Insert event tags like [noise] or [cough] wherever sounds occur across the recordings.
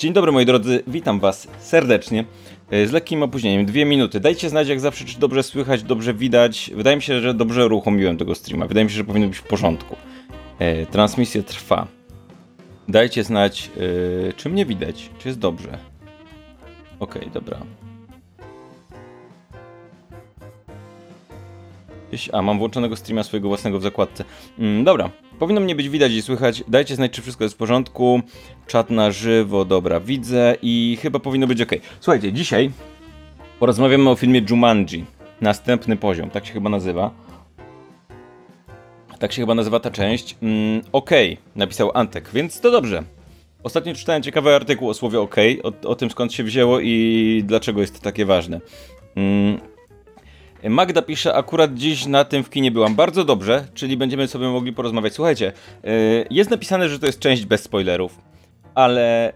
Dzień dobry moi drodzy, witam was serdecznie. E, z lekkim opóźnieniem, dwie minuty. Dajcie znać jak zawsze, czy dobrze słychać, dobrze widać. Wydaje mi się, że dobrze uruchomiłem tego streama. Wydaje mi się, że powinno być w porządku. E, transmisja trwa. Dajcie znać, e, czy mnie widać, czy jest dobrze. Okej, okay, dobra. A, mam włączonego streama swojego własnego w zakładce. Mm, dobra, powinno mnie być widać i słychać. Dajcie znać, czy wszystko jest w porządku. Czat na żywo, dobra, widzę i chyba powinno być ok. Słuchajcie, dzisiaj porozmawiamy o filmie Jumanji. Następny poziom, tak się chyba nazywa. Tak się chyba nazywa ta część. Mm, ok, napisał Antek, więc to dobrze. Ostatnio czytałem ciekawy artykuł o słowie OK, o, o tym skąd się wzięło i dlaczego jest to takie ważne. Mm, Magda pisze, akurat dziś na tym w kinie byłam. Bardzo dobrze, czyli będziemy sobie mogli porozmawiać. Słuchajcie, yy, jest napisane, że to jest część bez spoilerów, ale,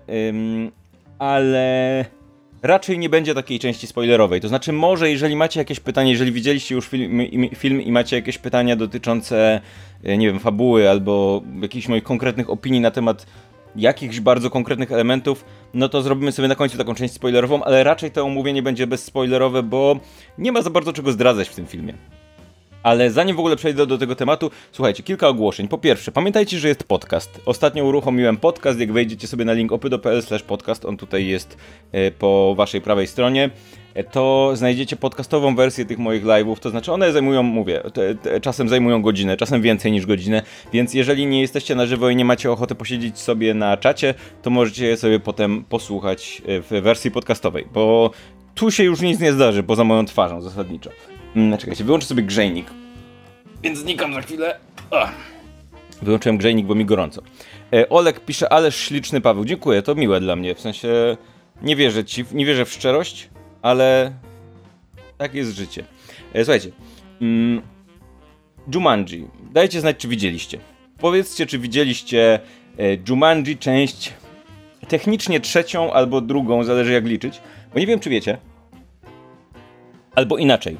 ale raczej nie będzie takiej części spoilerowej. To znaczy, może jeżeli macie jakieś pytanie, jeżeli widzieliście już film, film i macie jakieś pytania dotyczące, yy, nie wiem, fabuły albo jakichś moich konkretnych opinii na temat jakichś bardzo konkretnych elementów, no to zrobimy sobie na końcu taką część spoilerową, ale raczej to omówienie będzie bezspoilerowe, bo nie ma za bardzo czego zdradzać w tym filmie. Ale zanim w ogóle przejdę do tego tematu, słuchajcie, kilka ogłoszeń. Po pierwsze, pamiętajcie, że jest podcast. Ostatnio uruchomiłem podcast, jak wejdziecie sobie na link opydo.pl podcast, on tutaj jest e, po waszej prawej stronie to znajdziecie podcastową wersję tych moich live'ów, to znaczy one zajmują, mówię, te, te, czasem zajmują godzinę, czasem więcej niż godzinę, więc jeżeli nie jesteście na żywo i nie macie ochoty posiedzieć sobie na czacie, to możecie je sobie potem posłuchać e, w wersji podcastowej, bo tu się już nic nie zdarzy poza moją twarzą zasadniczo. Hmm, czekajcie, wyłączę sobie grzejnik, więc znikam za chwilę. Ach. Wyłączyłem grzejnik, bo mi gorąco. E, Olek pisze, ależ śliczny Paweł. Dziękuję, to miłe dla mnie. W sensie nie wierzę ci, nie wierzę w szczerość, ale tak jest życie. E, słuchajcie, mm, Jumanji. Dajcie znać, czy widzieliście. Powiedzcie, czy widzieliście e, Jumanji część technicznie trzecią albo drugą, zależy jak liczyć, bo nie wiem, czy wiecie. Albo inaczej.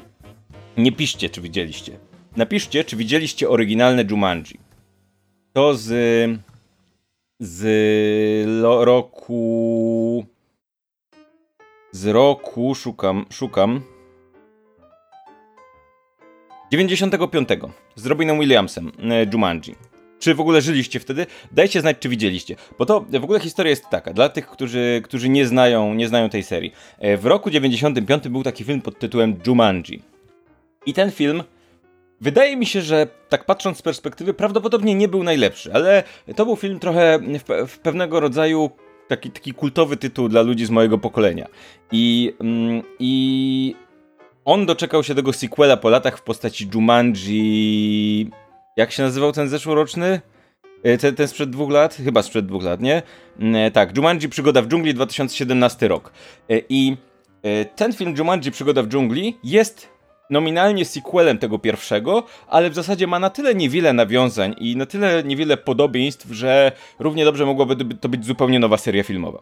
Nie piszcie, czy widzieliście. Napiszcie, czy widzieliście oryginalne Jumanji. To z z roku z roku szukam, szukam. 95. Z Robinem Williamsem, e, Jumanji. Czy w ogóle żyliście wtedy? Dajcie znać, czy widzieliście. Bo to w ogóle historia jest taka, dla tych, którzy, którzy nie, znają, nie znają tej serii. E, w roku 95 był taki film pod tytułem Jumanji. I ten film Wydaje mi się, że tak patrząc z perspektywy, prawdopodobnie nie był najlepszy, ale to był film trochę w, w pewnego rodzaju taki, taki kultowy tytuł dla ludzi z mojego pokolenia. I, mm, I on doczekał się tego sequela po latach w postaci Jumanji. Jak się nazywał ten zeszłoroczny? E, ten, ten sprzed dwóch lat? Chyba sprzed dwóch lat, nie? Mm, e, tak, Jumanji Przygoda w dżungli 2017 rok. E, I ten film Jumanji Przygoda w dżungli jest nominalnie sequelem tego pierwszego, ale w zasadzie ma na tyle niewiele nawiązań i na tyle niewiele podobieństw, że równie dobrze mogłaby to być zupełnie nowa seria filmowa.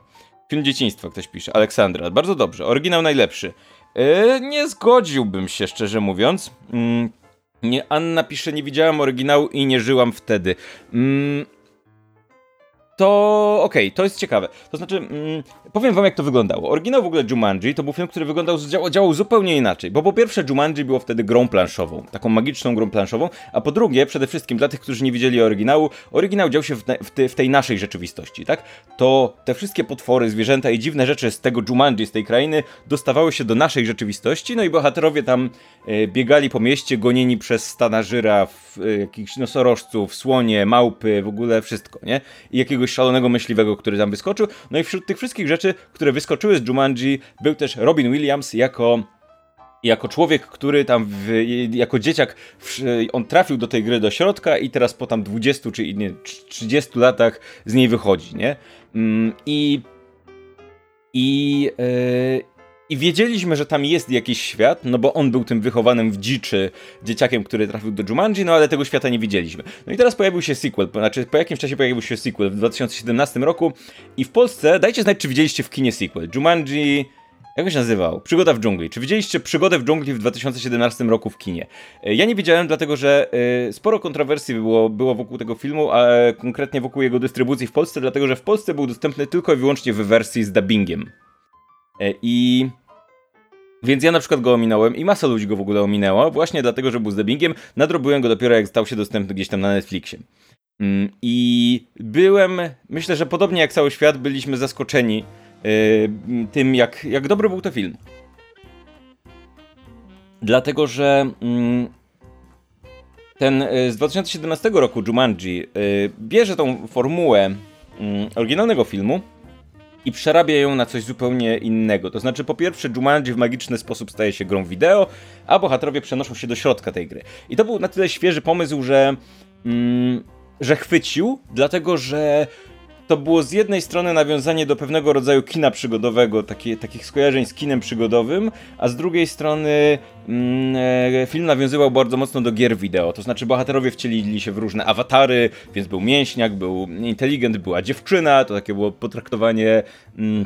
Film dzieciństwa, ktoś pisze. Aleksandra, bardzo dobrze. Oryginał najlepszy. Yy, nie zgodziłbym się, szczerze mówiąc. Yy, nie, Anna pisze, nie widziałam oryginału i nie żyłam wtedy. Yy, to okej, okay, to jest ciekawe. To znaczy, mm, powiem wam jak to wyglądało. Oryginał w ogóle Jumanji to był film, który wyglądał, działał, działał zupełnie inaczej, bo po pierwsze Jumanji było wtedy grą planszową, taką magiczną grą planszową, a po drugie, przede wszystkim dla tych, którzy nie widzieli oryginału, oryginał dział się w, te, w, te, w tej naszej rzeczywistości, tak? To te wszystkie potwory, zwierzęta i dziwne rzeczy z tego Jumanji, z tej krainy, dostawały się do naszej rzeczywistości, no i bohaterowie tam e, biegali po mieście, gonieni przez stana żyraf, e, jakichś nosorożców, słonie, małpy, w ogóle wszystko, nie? I jakiegoś szalonego myśliwego, który tam wyskoczył. No i wśród tych wszystkich rzeczy, które wyskoczyły z Jumanji, był też Robin Williams jako jako człowiek, który tam w, jako dzieciak w, on trafił do tej gry do środka i teraz po tam 20 czy nie, 30 latach z niej wychodzi, nie? Mm, I i, yy, i wiedzieliśmy, że tam jest jakiś świat, no bo on był tym wychowanym w dziczy dzieciakiem, który trafił do Jumanji, no ale tego świata nie widzieliśmy. No i teraz pojawił się sequel, znaczy po jakimś czasie pojawił się sequel w 2017 roku i w Polsce, dajcie znać, czy widzieliście w kinie sequel. Jumanji Jak się nazywał? Przygoda w dżungli. Czy widzieliście Przygodę w dżungli w 2017 roku w kinie? E, ja nie widziałem, dlatego że e, sporo kontrowersji było, było wokół tego filmu, a konkretnie wokół jego dystrybucji w Polsce, dlatego że w Polsce był dostępny tylko i wyłącznie w wersji z dubbingiem. E, I więc ja na przykład go ominąłem i masa ludzi go w ogóle ominęła, właśnie dlatego, że był z dubbingiem. Nadrobiłem go dopiero jak stał się dostępny gdzieś tam na Netflixie. Mm, I byłem, myślę, że podobnie jak cały świat, byliśmy zaskoczeni yy, tym, jak, jak dobry był to film. Dlatego, że yy, ten yy, z 2017 roku Jumanji bierze tą formułę mm, oryginalnego filmu i przerabia ją na coś zupełnie innego. To znaczy, po pierwsze, Jumanji w magiczny sposób staje się grą wideo, a bohaterowie przenoszą się do środka tej gry. I to był na tyle świeży pomysł, że, mm, że chwycił, dlatego że to było z jednej strony nawiązanie do pewnego rodzaju kina przygodowego, takie, takich skojarzeń z kinem przygodowym, a z drugiej strony mm, e, film nawiązywał bardzo mocno do gier wideo. To znaczy bohaterowie wcielili się w różne awatary, więc był mięśniak, był inteligent, była dziewczyna, to takie było potraktowanie. Mm,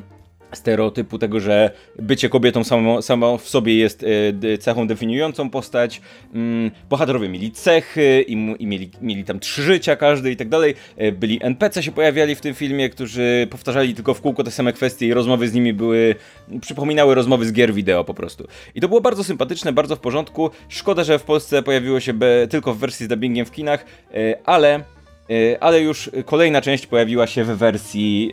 stereotypu tego, że bycie kobietą samo, samo w sobie jest e, cechą definiującą postać. Mm, bohaterowie mieli cechy i, i, mieli, mieli tam trzy życia każdy i tak dalej. E, byli NPC się pojawiali w tym filmie, którzy powtarzali tylko w kółko te same kwestie i rozmowy z nimi były, przypominały rozmowy z gier wideo po prostu. I to było bardzo sympatyczne, bardzo w porządku. Szkoda, że w Polsce pojawiło się tylko w wersji z dubbingiem w kinach, e, ale ale już kolejna część pojawiła się w wersji,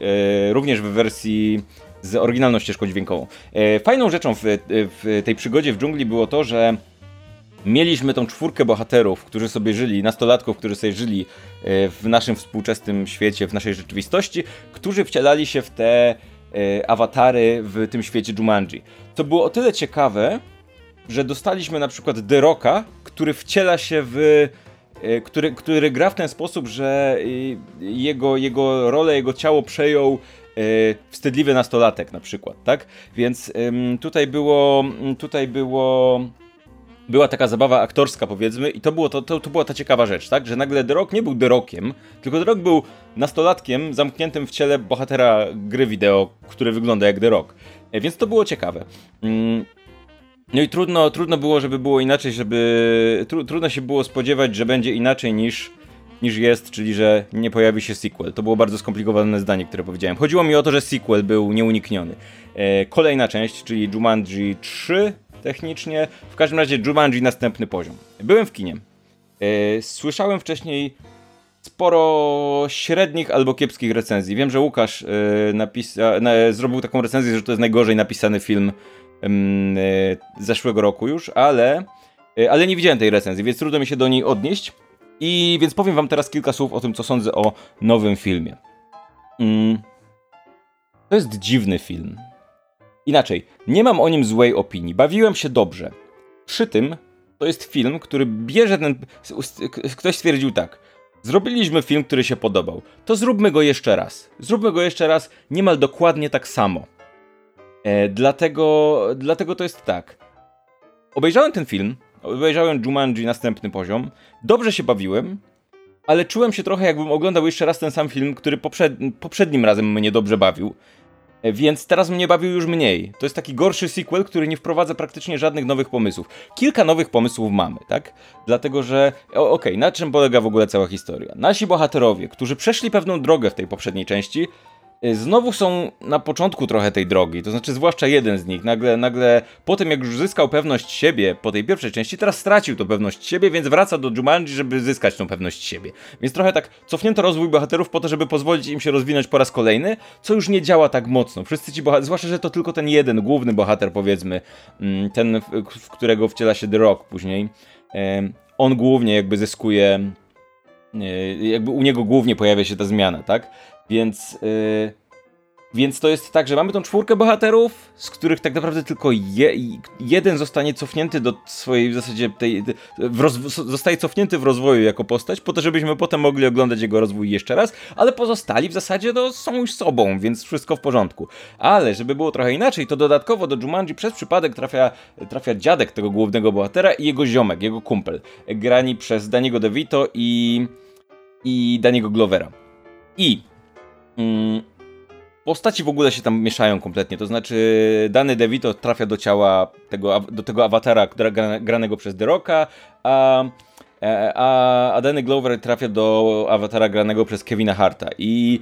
również w wersji z oryginalną ścieżką dźwiękową. E, fajną rzeczą w, w tej przygodzie w dżungli było to, że mieliśmy tą czwórkę bohaterów, którzy sobie żyli, nastolatków, którzy sobie żyli e, w naszym współczesnym świecie, w naszej rzeczywistości, którzy wcielali się w te e, awatary w tym świecie Jumanji. To było o tyle ciekawe, że dostaliśmy na przykład The Rocka, który wciela się w który, który gra w ten sposób, że jego, jego rolę, jego ciało przejął wstydliwy nastolatek na przykład, tak? Więc tutaj było, tutaj było była taka zabawa aktorska, powiedzmy, i to, było, to, to, to była ta ciekawa rzecz, tak? Że nagle The Rock nie był The Rockiem, tylko The Rock był nastolatkiem zamkniętym w ciele bohatera gry wideo, który wygląda jak The Rock. Więc to było ciekawe. Mm. No i trudno, trudno było, żeby było inaczej, żeby. Tru, trudno się było spodziewać, że będzie inaczej niż niż jest, czyli że nie pojawi się sequel. To było bardzo skomplikowane zdanie, które powiedziałem. Chodziło mi o to, że sequel był nieunikniony. E, kolejna część, czyli Jumanji 3 technicznie, w każdym razie Jumanji następny poziom. Byłem w kinie. E, słyszałem wcześniej sporo średnich albo kiepskich recenzji. Wiem, że Łukasz e, napisa, na, zrobił taką recenzję, że to jest najgorzej napisany film e, zeszłego roku już, ale, e, ale nie widziałem tej recenzji, więc trudno mi się do niej odnieść. I więc powiem wam teraz kilka słów o tym, co sądzę o nowym filmie. Mm. To jest dziwny film. Inaczej, nie mam o nim złej opinii. Bawiłem się dobrze. Przy tym, to jest film, który bierze ten. Ktoś stwierdził tak. Zrobiliśmy film, który się podobał. To zróbmy go jeszcze raz. Zróbmy go jeszcze raz niemal dokładnie tak samo. E, dlatego, dlatego to jest tak. Obejrzałem ten film, obejrzałem Jumanji następny poziom, dobrze się bawiłem, ale czułem się trochę jakbym oglądał jeszcze raz ten sam film, który poprzed... poprzednim razem mnie dobrze bawił. E, więc teraz mnie bawił już mniej. To jest taki gorszy sequel, który nie wprowadza praktycznie żadnych nowych pomysłów. Kilka nowych pomysłów mamy, tak? Dlatego, że. Okej, okay, na czym polega w ogóle cała historia? Nasi bohaterowie, którzy przeszli pewną drogę w tej poprzedniej części, znowu są na początku trochę tej drogi, to znaczy zwłaszcza jeden z nich, nagle, nagle po tym jak już zyskał pewność siebie po tej pierwszej części, teraz stracił tą pewność siebie, więc wraca do Jumanji, żeby zyskać tą pewność siebie. Więc trochę tak cofnięto rozwój bohaterów po to, żeby pozwolić im się rozwinąć po raz kolejny, co już nie działa tak mocno. Wszyscy ci bohaterowie, zwłaszcza, że to tylko ten jeden, główny bohater powiedzmy, mm, ten, w którego wciela się The Rock później, on głównie jakby zyskuje jakby u niego głównie pojawia się ta zmiana, tak? Więc, yy, więc to jest tak, że mamy tą czwórkę bohaterów, z których tak naprawdę tylko je, jeden zostanie cofnięty do swojej w zasadzie tej. zostaje cofnięty w rozwoju jako postać, po to, żebyśmy potem mogli oglądać jego rozwój jeszcze raz, ale pozostali w zasadzie no, są już sobą, więc wszystko w porządku. Ale żeby było trochę inaczej, to dodatkowo do Jumanji przez przypadek trafia, trafia dziadek tego głównego bohatera i jego ziomek, jego kumpel, grani przez Daniego DeVito i, i Daniego Glovera. I postaci w ogóle się tam mieszają kompletnie. To znaczy, dany DeVito trafia do ciała tego, do tego awatara granego przez The Rocka, a, e, a, a Danny Glover trafia do awatara granego przez Kevina Harta. I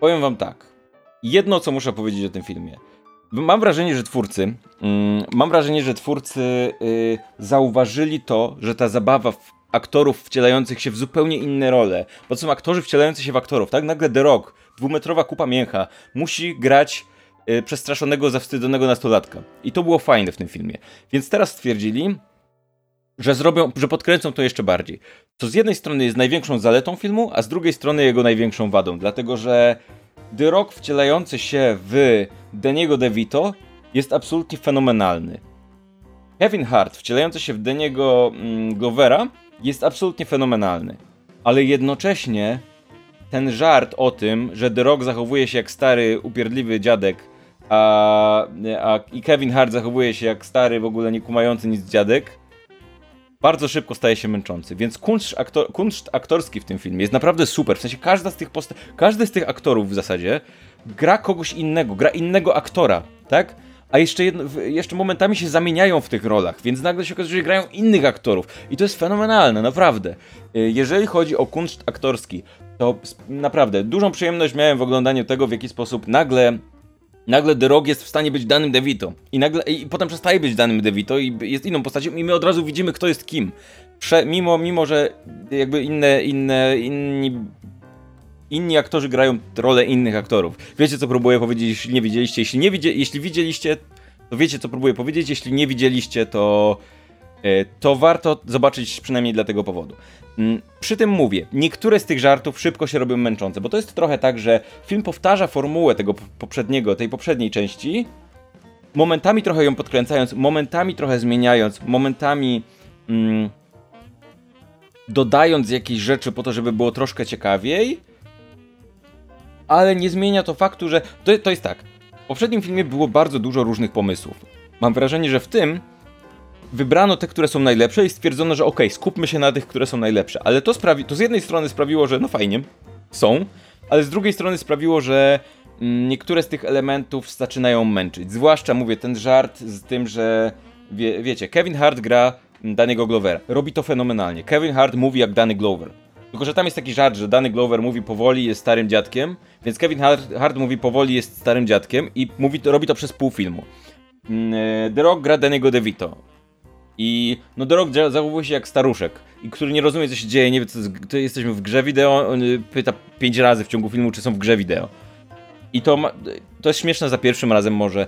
powiem wam tak. Jedno, co muszę powiedzieć o tym filmie. Mam wrażenie, że twórcy, mm, mam wrażenie, że twórcy y, zauważyli to, że ta zabawa w aktorów wcielających się w zupełnie inne role, bo to są aktorzy wcielający się w aktorów, tak? Nagle The Rock, dwumetrowa kupa mięcha, musi grać y, przestraszonego, zawstydzonego nastolatka. I to było fajne w tym filmie. Więc teraz stwierdzili, że zrobią, że podkręcą to jeszcze bardziej. Co z jednej strony jest największą zaletą filmu, a z drugiej strony jego największą wadą, dlatego że The Rock wcielający się w Deniego DeVito jest absolutnie fenomenalny. Kevin Hart wcielający się w Deniego mm, Glovera jest absolutnie fenomenalny. Ale jednocześnie ten żart o tym, że The Rock zachowuje się jak stary, upierdliwy dziadek, a, a i Kevin Hart zachowuje się jak stary, w ogóle nie kumający nic dziadek, bardzo szybko staje się męczący. Więc kunszt, aktor, kunszt aktorski w tym filmie jest naprawdę super. W sensie każda z tych każdy z tych aktorów w zasadzie gra kogoś innego, gra innego aktora, tak? A jeszcze, jedno, jeszcze momentami się zamieniają w tych rolach, więc nagle się okazuje, że grają innych aktorów. I to jest fenomenalne, naprawdę. Y, jeżeli chodzi o kunszt aktorski, to naprawdę dużą przyjemność miałem w oglądaniu tego, w jaki sposób nagle nagle The Rock jest w stanie być danym DeVito. I nagle i potem przestaje być danym DeVito i jest inną postacią i my od razu widzimy, kto jest kim. Prze, mimo, mimo, że jakby inne, inne, inni inni aktorzy grają rolę innych aktorów. Wiecie, co próbuję powiedzieć, jeśli nie widzieliście. Jeśli, nie jeśli widzieliście, to wiecie, co próbuję powiedzieć. Jeśli nie widzieliście, to, e, to warto zobaczyć przynajmniej dla tego powodu. Mm, przy tym mówię, niektóre z tych żartów szybko się robią męczące, bo to jest trochę tak, że film powtarza formułę tego poprzedniego, tej poprzedniej części, momentami trochę ją podkręcając, momentami trochę zmieniając, momentami mm, dodając jakieś rzeczy po to, żeby było troszkę ciekawiej, ale nie zmienia to faktu, że to, to jest tak. W poprzednim filmie było bardzo dużo różnych pomysłów. Mam wrażenie, że w tym wybrano te, które są najlepsze i stwierdzono, że okej, okay, skupmy się na tych, które są najlepsze. Ale to sprawi, to z jednej strony sprawiło, że no fajnie, są, ale z drugiej strony sprawiło, że mm, niektóre z tych elementów zaczynają męczyć. Zwłaszcza mówię ten żart z tym, że wie, wiecie, Kevin Hart gra danego Glovera. Robi to fenomenalnie. Kevin Hart mówi jak Danny Glover. Tylko, że tam jest taki żart, że Danny Glover mówi powoli, jest starym dziadkiem, więc Kevin Hart, Hart mówi powoli, jest starym dziadkiem i mówi to, robi to przez pół filmu. Mm, e, The Rock gra Danny'ego DeVito. I no The Rock zachowuje się jak staruszek, i który nie rozumie co się dzieje, nie wie co to jesteśmy w grze wideo, on y, pyta pięć razy w ciągu filmu, czy są w grze wideo. I to, ma, to jest śmieszne za pierwszym razem może.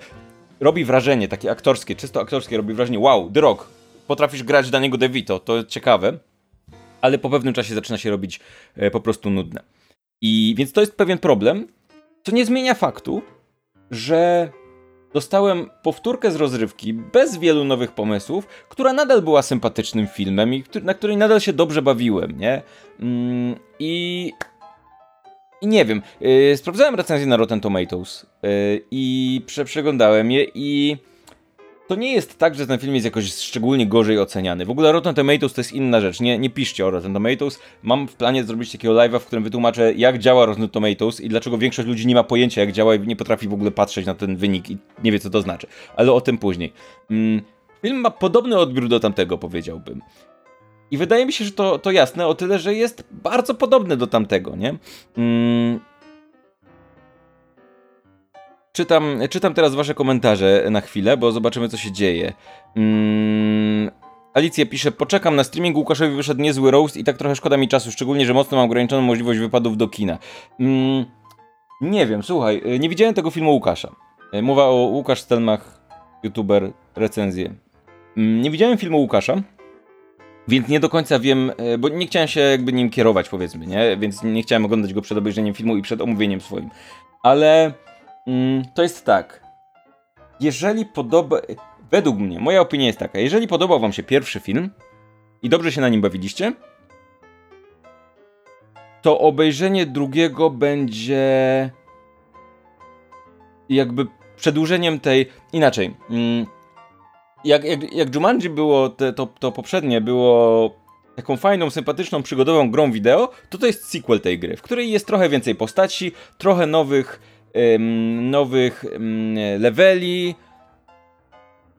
Robi wrażenie, takie aktorskie, czysto aktorskie, robi wrażenie, wow, The Rock, potrafisz grać Daniego DeVito, to ciekawe. Ale po pewnym czasie zaczyna się robić e, po prostu nudne. I więc to jest pewien problem, co nie zmienia faktu, że dostałem powtórkę z rozrywki bez wielu nowych pomysłów, która nadal była sympatycznym filmem i na której nadal się dobrze bawiłem, nie? Mm, I i nie wiem, yy, sprawdzałem recenzję na Rotten Tomatoes yy, i prze przeglądałem je i to nie jest tak, że ten film jest jakoś szczególnie gorzej oceniany. W ogóle Rotten Tomatoes to jest inna rzecz. Nie, nie piszcie o Rotten Tomatoes. Mam w planie zrobić takiego live'a, w którym wytłumaczę, jak działa Rotten Tomatoes i dlaczego większość ludzi nie ma pojęcia, jak działa i nie potrafi w ogóle patrzeć na ten wynik i nie wie, co to znaczy. Ale o tym później. Mm, film ma podobny odbiór do tamtego, powiedziałbym. I wydaje mi się, że to, to jasne o tyle, że jest bardzo podobny do tamtego, nie? Mm, Czytam, czytam teraz wasze komentarze na chwilę, bo zobaczymy co się dzieje. Mm, Alicja pisze, poczekam na streaming, Łukaszowi wyszedł niezły roast i tak trochę szkoda mi czasu, szczególnie, że mocno mam ograniczoną możliwość wypadów do kina. Mm, nie wiem, słuchaj, y, nie widziałem tego filmu Łukasza. Y, mowa o Łukasz Stelmach, youtuber, recenzję. Mm, nie widziałem filmu Łukasza, więc nie do końca wiem, y, bo nie chciałem się jakby nim kierować, powiedzmy, nie? Więc nie chciałem oglądać go przed obejrzeniem filmu i przed omówieniem swoim. Ale Mm, to jest tak. Jeżeli podoba. Według mnie, moja opinia jest taka. Jeżeli podobał Wam się pierwszy film i dobrze się na nim bawiliście, to obejrzenie drugiego będzie jakby przedłużeniem tej. Inaczej. Mm, jak, jak, jak Jumanji było, te, to, to poprzednie było taką fajną, sympatyczną, przygodową grą wideo, to to jest sequel tej gry, w której jest trochę więcej postaci, trochę nowych nowych leveli,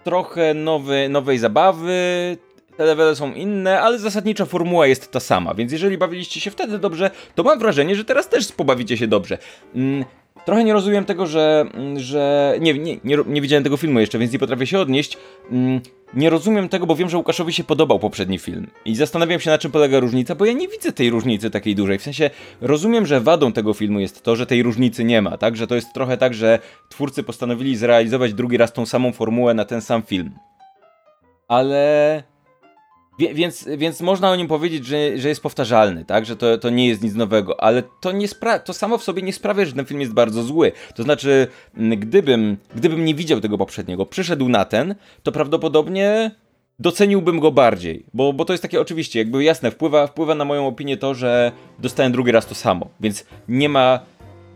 trochę nowy, nowej zabawy, te levele są inne, ale zasadnicza formuła jest ta sama, więc jeżeli bawiliście się wtedy dobrze, to mam wrażenie, że teraz też pobawicie się dobrze. Trochę nie rozumiem tego, że. Mm, że nie, nie, nie, nie widziałem tego filmu jeszcze, więc nie potrafię się odnieść. Mm, nie rozumiem tego, bo wiem, że Łukaszowi się podobał poprzedni film. I zastanawiam się, na czym polega różnica, bo ja nie widzę tej różnicy takiej dużej. W sensie, rozumiem, że wadą tego filmu jest to, że tej różnicy nie ma, tak? Że to jest trochę tak, że twórcy postanowili zrealizować drugi raz tą samą formułę na ten sam film. Ale Wie, więc, więc można o nim powiedzieć, że, że jest powtarzalny, tak? Że to, to nie jest nic nowego, ale to, nie to samo w sobie nie sprawia, że ten film jest bardzo zły. To znaczy, gdybym, gdybym nie widział tego poprzedniego, przyszedł na ten, to prawdopodobnie doceniłbym go bardziej, bo, bo to jest takie oczywiście, jakby jasne, wpływa, wpływa na moją opinię to, że dostałem drugi raz to samo, więc nie ma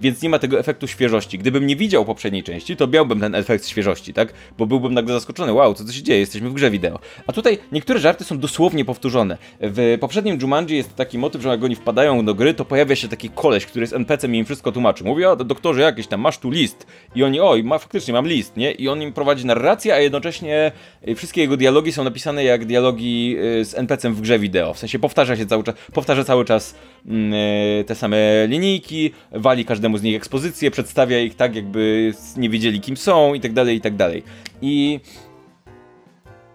więc nie ma tego efektu świeżości. Gdybym nie widział poprzedniej części, to miałbym ten efekt świeżości, tak? Bo byłbym nagle zaskoczony, wow, co to się dzieje, jesteśmy w grze wideo. A tutaj niektóre żarty są dosłownie powtórzone. W poprzednim Jumanji jest taki motyw, że jak oni wpadają do gry, to pojawia się taki koleś, który jest NPC-em i im wszystko tłumaczy. Mówi, o doktorze jakiś tam, masz tu list. I oni, oj, ma, faktycznie mam list, nie? I on im prowadzi narrację, a jednocześnie y, wszystkie jego dialogi są napisane jak dialogi y, z NPC-em w grze wideo. W sensie powtarza się cały czas, powtarza cały czas mm, y, te same linijki, wali każdy każdemu z nich ekspozycję, przedstawia ich tak, jakby nie wiedzieli kim są i tak dalej, i tak dalej. I...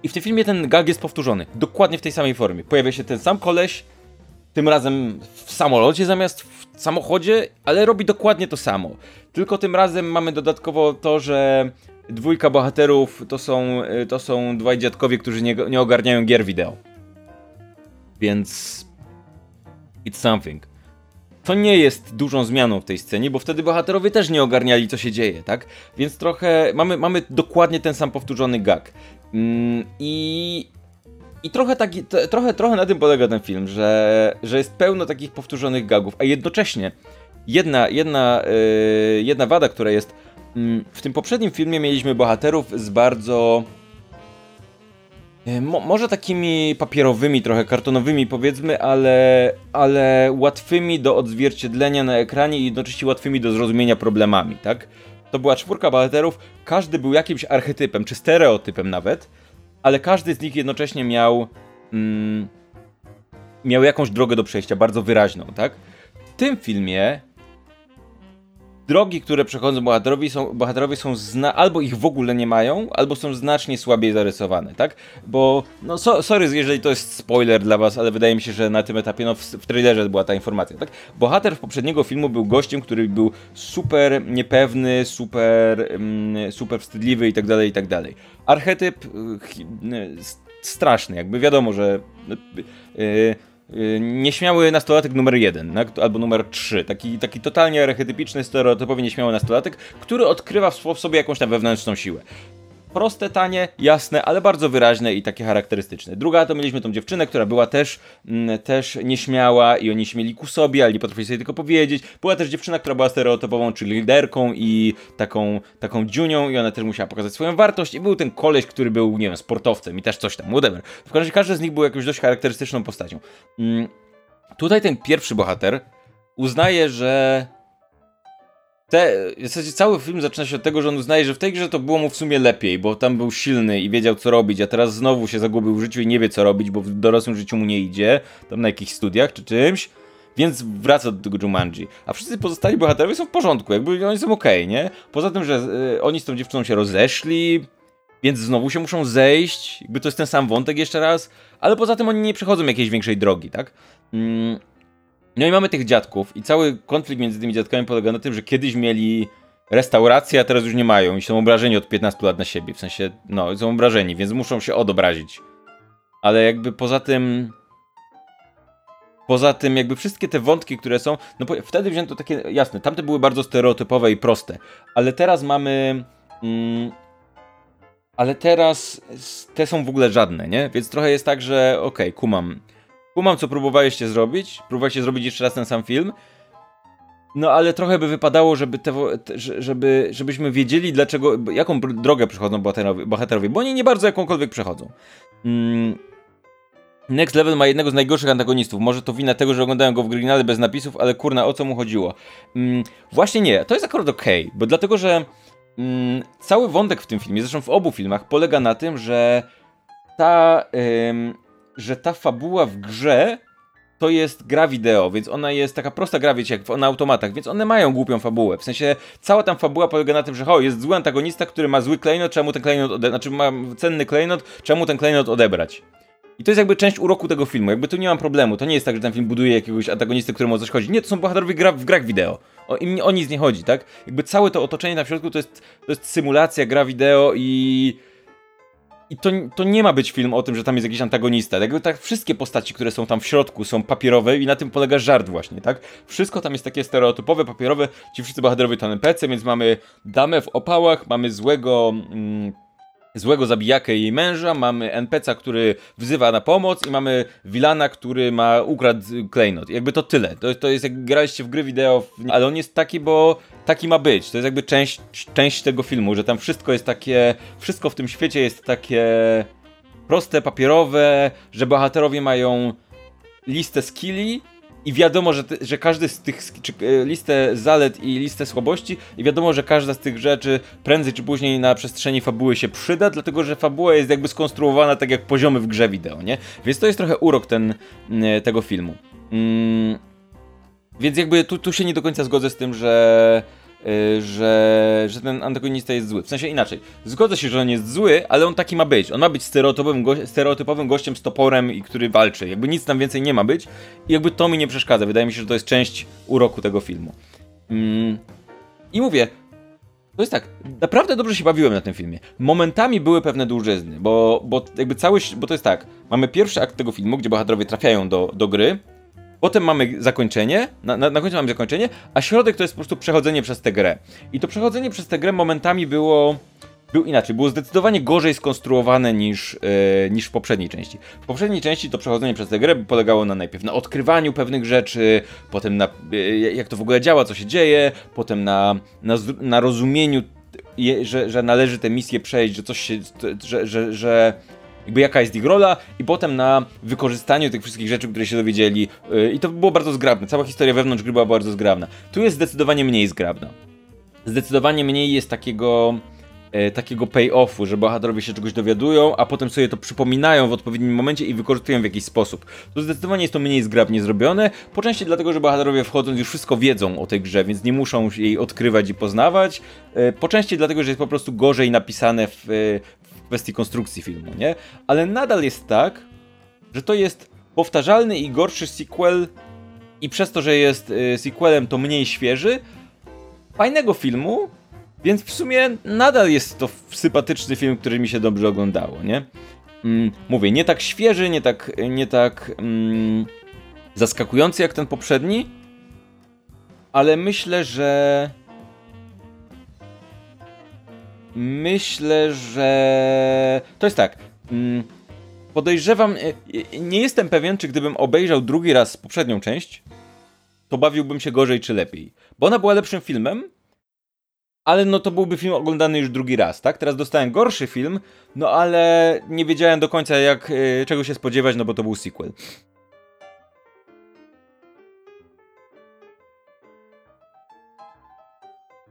I w tym filmie ten gag jest powtórzony, dokładnie w tej samej formie. Pojawia się ten sam koleś, tym razem w samolocie zamiast w samochodzie, ale robi dokładnie to samo. Tylko tym razem mamy dodatkowo to, że dwójka bohaterów to są, to są dwaj dziadkowie, którzy nie, nie ogarniają gier wideo. Więc... It's something to nie jest dużą zmianą w tej scenie, bo wtedy bohaterowie też nie ogarniali, co się dzieje, tak? Więc trochę mamy, mamy dokładnie ten sam powtórzony gag. Mm, I. I trochę, taki, trochę, trochę na tym polega ten film, że, że jest pełno takich powtórzonych gagów, a jednocześnie jedna, jedna, yy, jedna wada, która jest. Yy, w tym poprzednim filmie mieliśmy bohaterów z bardzo mo może takimi papierowymi, trochę kartonowymi powiedzmy, ale, ale łatwymi do odzwierciedlenia na ekranie i jednocześnie łatwymi do zrozumienia problemami, tak? To była czwórka bohaterów, każdy był jakimś archetypem, czy stereotypem nawet, ale każdy z nich jednocześnie miał mm, miał jakąś drogę do przejścia, bardzo wyraźną, tak? W tym filmie drogi, które przechodzą bohaterowie są, bohaterowie są zna albo ich w ogóle nie mają, albo są znacznie słabiej zarysowane, tak? Bo, no so, sorry, jeżeli to jest spoiler dla was, ale wydaje mi się, że na tym etapie, no w, w trailerze była ta informacja, tak? Bohater w poprzedniego filmu był gościem, który był super niepewny, super, mm, super wstydliwy i tak dalej, i tak dalej. Archetyp y, y, straszny, jakby wiadomo, że... Yy, nieśmiały nastolatek numer jeden, albo numer trzy. Taki, taki totalnie archetypiczny, stereotypowy nieśmiały nastolatek, który odkrywa w sobie jakąś tam wewnętrzną siłę. Proste, tanie, jasne, ale bardzo wyraźne i takie charakterystyczne. Druga to mieliśmy tą dziewczynę, która była też, mm, też nieśmiała i oni śmieli ku sobie, ale nie potrafili sobie tylko powiedzieć. Była też dziewczyna, która była stereotypową, czyli liderką i taką, taką dziunią i ona też musiała pokazać swoją wartość. I był ten koleś, który był, nie wiem, sportowcem i też coś tam, whatever. W każdym razie każdy z nich był jakąś dość charakterystyczną postacią. Mm, tutaj ten pierwszy bohater uznaje, że te, w zasadzie cały film zaczyna się od tego, że on uznaje, że w tej grze to było mu w sumie lepiej, bo tam był silny i wiedział co robić, a teraz znowu się zagubił w życiu i nie wie co robić, bo w dorosłym życiu mu nie idzie, tam na jakichś studiach czy czymś, więc wraca do tego Jumanji. A wszyscy pozostali bohaterowie są w porządku, jakby oni są okej, okay, nie? Poza tym, że y, oni z tą dziewczyną się rozeszli, więc znowu się muszą zejść, jakby to jest ten sam wątek jeszcze raz, ale poza tym oni nie przechodzą jakiejś większej drogi, tak? Mm no i mamy tych dziadków i cały konflikt między tymi dziadkami polega na tym, że kiedyś mieli restaurację, a teraz już nie mają i są obrażeni od 15 lat na siebie. W sensie, no, są obrażeni, więc muszą się odobrazić. Ale jakby poza tym... Poza tym, jakby wszystkie te wątki, które są, no wtedy wzięto takie, jasne, tamte były bardzo stereotypowe i proste, ale teraz mamy, mm, ale teraz te są w ogóle żadne, nie? Więc trochę jest tak, że okej, okay, kumam, Kumam, co próbowaliście zrobić. Próbowaliście zrobić jeszcze raz ten sam film. No ale trochę by wypadało, żeby te, żeby, żebyśmy wiedzieli, dlaczego, jaką drogę przechodzą bohaterowie, bohaterowie, bo oni nie bardzo jakąkolwiek przechodzą. Mm. Next Level ma jednego z najgorszych antagonistów. Może to wina tego, że oglądałem go w oryginale bez napisów, ale kurna, o co mu chodziło? Mm, właśnie nie, to jest akurat okay, bo dlatego, że mm, cały wątek w tym filmie, zresztą w obu filmach, polega na tym, że ta, że ta fabuła w grze to jest gra wideo, więc ona jest taka prosta gra, wiecie, jak na automatach, więc one mają głupią fabułę. W sensie cała tam fabuła polega na tym, że ho, jest zły antagonista, który ma zły klejnot, czemu ten klejnot odebrać, znaczy ma cenny klejnot, czemu ten klejnot odebrać. I to jest jakby część uroku tego filmu. Jakby tu nie mam problemu. To nie jest tak, że ten film buduje jakiegoś antagonisty, któremu o coś chodzi. Nie, to są bohaterowie gra, w grach wideo. O, im o nic nie chodzi, tak? Jakby całe to otoczenie na środku to jest, to jest symulacja, gra wideo i i to, to nie ma być film o tym, że tam jest jakiś antagonista. Jakby tak wszystkie postaci, które są tam w środku, są papierowe i na tym polega żart właśnie, tak? Wszystko tam jest takie stereotypowe, papierowe. Ci wszyscy bohaterowie to NPC, więc mamy damę w opałach, mamy złego... Mm, złego zabijakę jej męża, mamy NPC'a, który wzywa na pomoc i mamy Wilana, który ma ukradł klejnot. Jakby to tyle. To, to jest jak graliście w gry wideo, ale on jest taki, bo taki ma być. To jest jakby część, część tego filmu, że tam wszystko jest takie, wszystko w tym świecie jest takie proste, papierowe, że bohaterowie mają listę skilli i wiadomo, że, że każdy z tych, czy, e, listę zalet i listę słabości, i wiadomo, że każda z tych rzeczy prędzej czy później na przestrzeni fabuły się przyda, dlatego że fabuła jest jakby skonstruowana tak jak poziomy w grze wideo, nie? Więc to jest trochę urok ten, tego filmu. Mm, więc jakby tu, tu się nie do końca zgodzę z tym, że że, że ten antagonista jest zły. W sensie inaczej. Zgodzę się, że on jest zły, ale on taki ma być. On ma być stereotypowym, go stereotypowym gościem z toporem i który walczy. Jakby nic tam więcej nie ma być. I jakby to mi nie przeszkadza. Wydaje mi się, że to jest część uroku tego filmu. Mm. I mówię, to jest tak, naprawdę dobrze się bawiłem na tym filmie. Momentami były pewne dłużyzny, bo, bo jakby cały, bo to jest tak, mamy pierwszy akt tego filmu, gdzie bohaterowie trafiają do, do gry, Potem mamy zakończenie, na, na, na, końcu mamy zakończenie, a środek to jest po prostu przechodzenie przez tę grę. I to przechodzenie przez tę grę momentami było był inaczej, było zdecydowanie gorzej skonstruowane niż, yy, niż w poprzedniej części. W poprzedniej części to przechodzenie przez tę grę polegało na najpierw na odkrywaniu pewnych rzeczy, potem na yy, jak to w ogóle działa, co się dzieje, potem na, na, na rozumieniu, je, że, że należy tę misję przejść, że coś się, że, że, że jakby jaka jest ich rola i potem na wykorzystaniu tych wszystkich rzeczy, które się dowiedzieli yy, i to było bardzo zgrabne, cała historia wewnątrz gry była bardzo zgrabna. Tu jest zdecydowanie mniej zgrabna. Zdecydowanie mniej jest takiego e, takiego pay-offu, że bohaterowie się czegoś dowiadują, a potem sobie to przypominają w odpowiednim momencie i wykorzystują w jakiś sposób. To zdecydowanie jest to mniej zgrabnie zrobione, po części dlatego, że bohaterowie wchodząc już wszystko wiedzą o tej grze, więc nie muszą jej odkrywać i poznawać, e, po części dlatego, że jest po prostu gorzej napisane w, kwestii konstrukcji filmu, nie? Ale nadal jest tak, że to jest powtarzalny i gorszy sequel i przez to, że jest y, sequelem, to mniej świeży, fajnego filmu, więc w sumie nadal jest to sympatyczny film, który mi się dobrze oglądało, nie? Mm, mówię, nie tak świeży, nie tak, nie tak mm, zaskakujący jak ten poprzedni, ale myślę, że Myślę, że to jest tak. Mm, podejrzewam, e, e, nie jestem pewien, czy gdybym obejrzał drugi raz poprzednią część, to bawiłbym się gorzej czy lepiej. Bo ona była lepszym filmem, ale no to byłby film oglądany już drugi raz, tak? Teraz dostałem gorszy film, no ale nie wiedziałem do końca jak, e, czego się spodziewać, no bo to był sequel.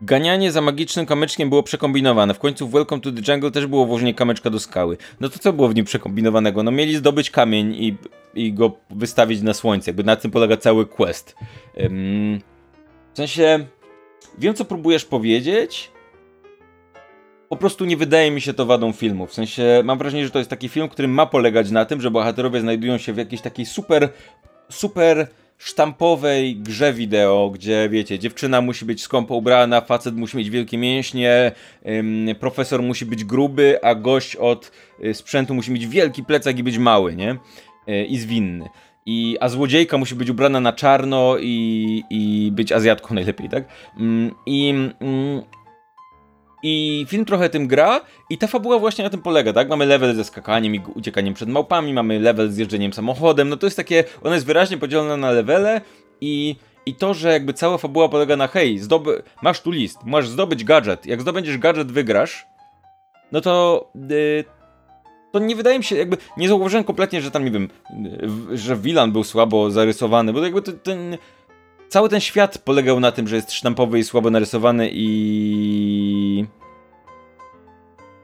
Ganianie za magicznym kamyczkiem było przekombinowane. W końcu w Welcome to the Jungle też było włożenie kamyczka do skały. No to co było w nim przekombinowanego? No mieli zdobyć kamień i, i go wystawić na słońce. Jakby na tym polega cały quest. Um, w sensie, wiem co próbujesz powiedzieć. Po prostu nie wydaje mi się to wadą filmu. W sensie, mam wrażenie, że to jest taki film, który ma polegać na tym, że bohaterowie znajdują się w jakiejś takiej super, super sztampowej grze wideo, gdzie wiecie, dziewczyna musi być skąpo ubrana, facet musi mieć wielkie mięśnie, profesor musi być gruby, a gość od y, sprzętu musi mieć wielki plecak i być mały, nie? Y, I zwinny. I, a złodziejka musi być ubrana na czarno i, i być Azjatką najlepiej, tak? Ym, I ym, i film trochę tym gra i ta fabuła właśnie na tym polega, tak? Mamy level ze skakaniem i uciekaniem przed małpami, mamy level z jeżdżeniem samochodem, no to jest takie, ona jest wyraźnie podzielona na levele i i to, że jakby cała fabuła polega na hej, zdoby, masz tu list, masz zdobyć gadżet. Jak zdobędziesz gadżet, wygrasz. No to yy, to nie wydaje mi się, jakby nie zauważyłem kompletnie, że tam, nie wiem, że Wilan był słabo zarysowany, bo jakby to, ten, cały ten świat polegał na tym, że jest sztampowy i słabo narysowany i...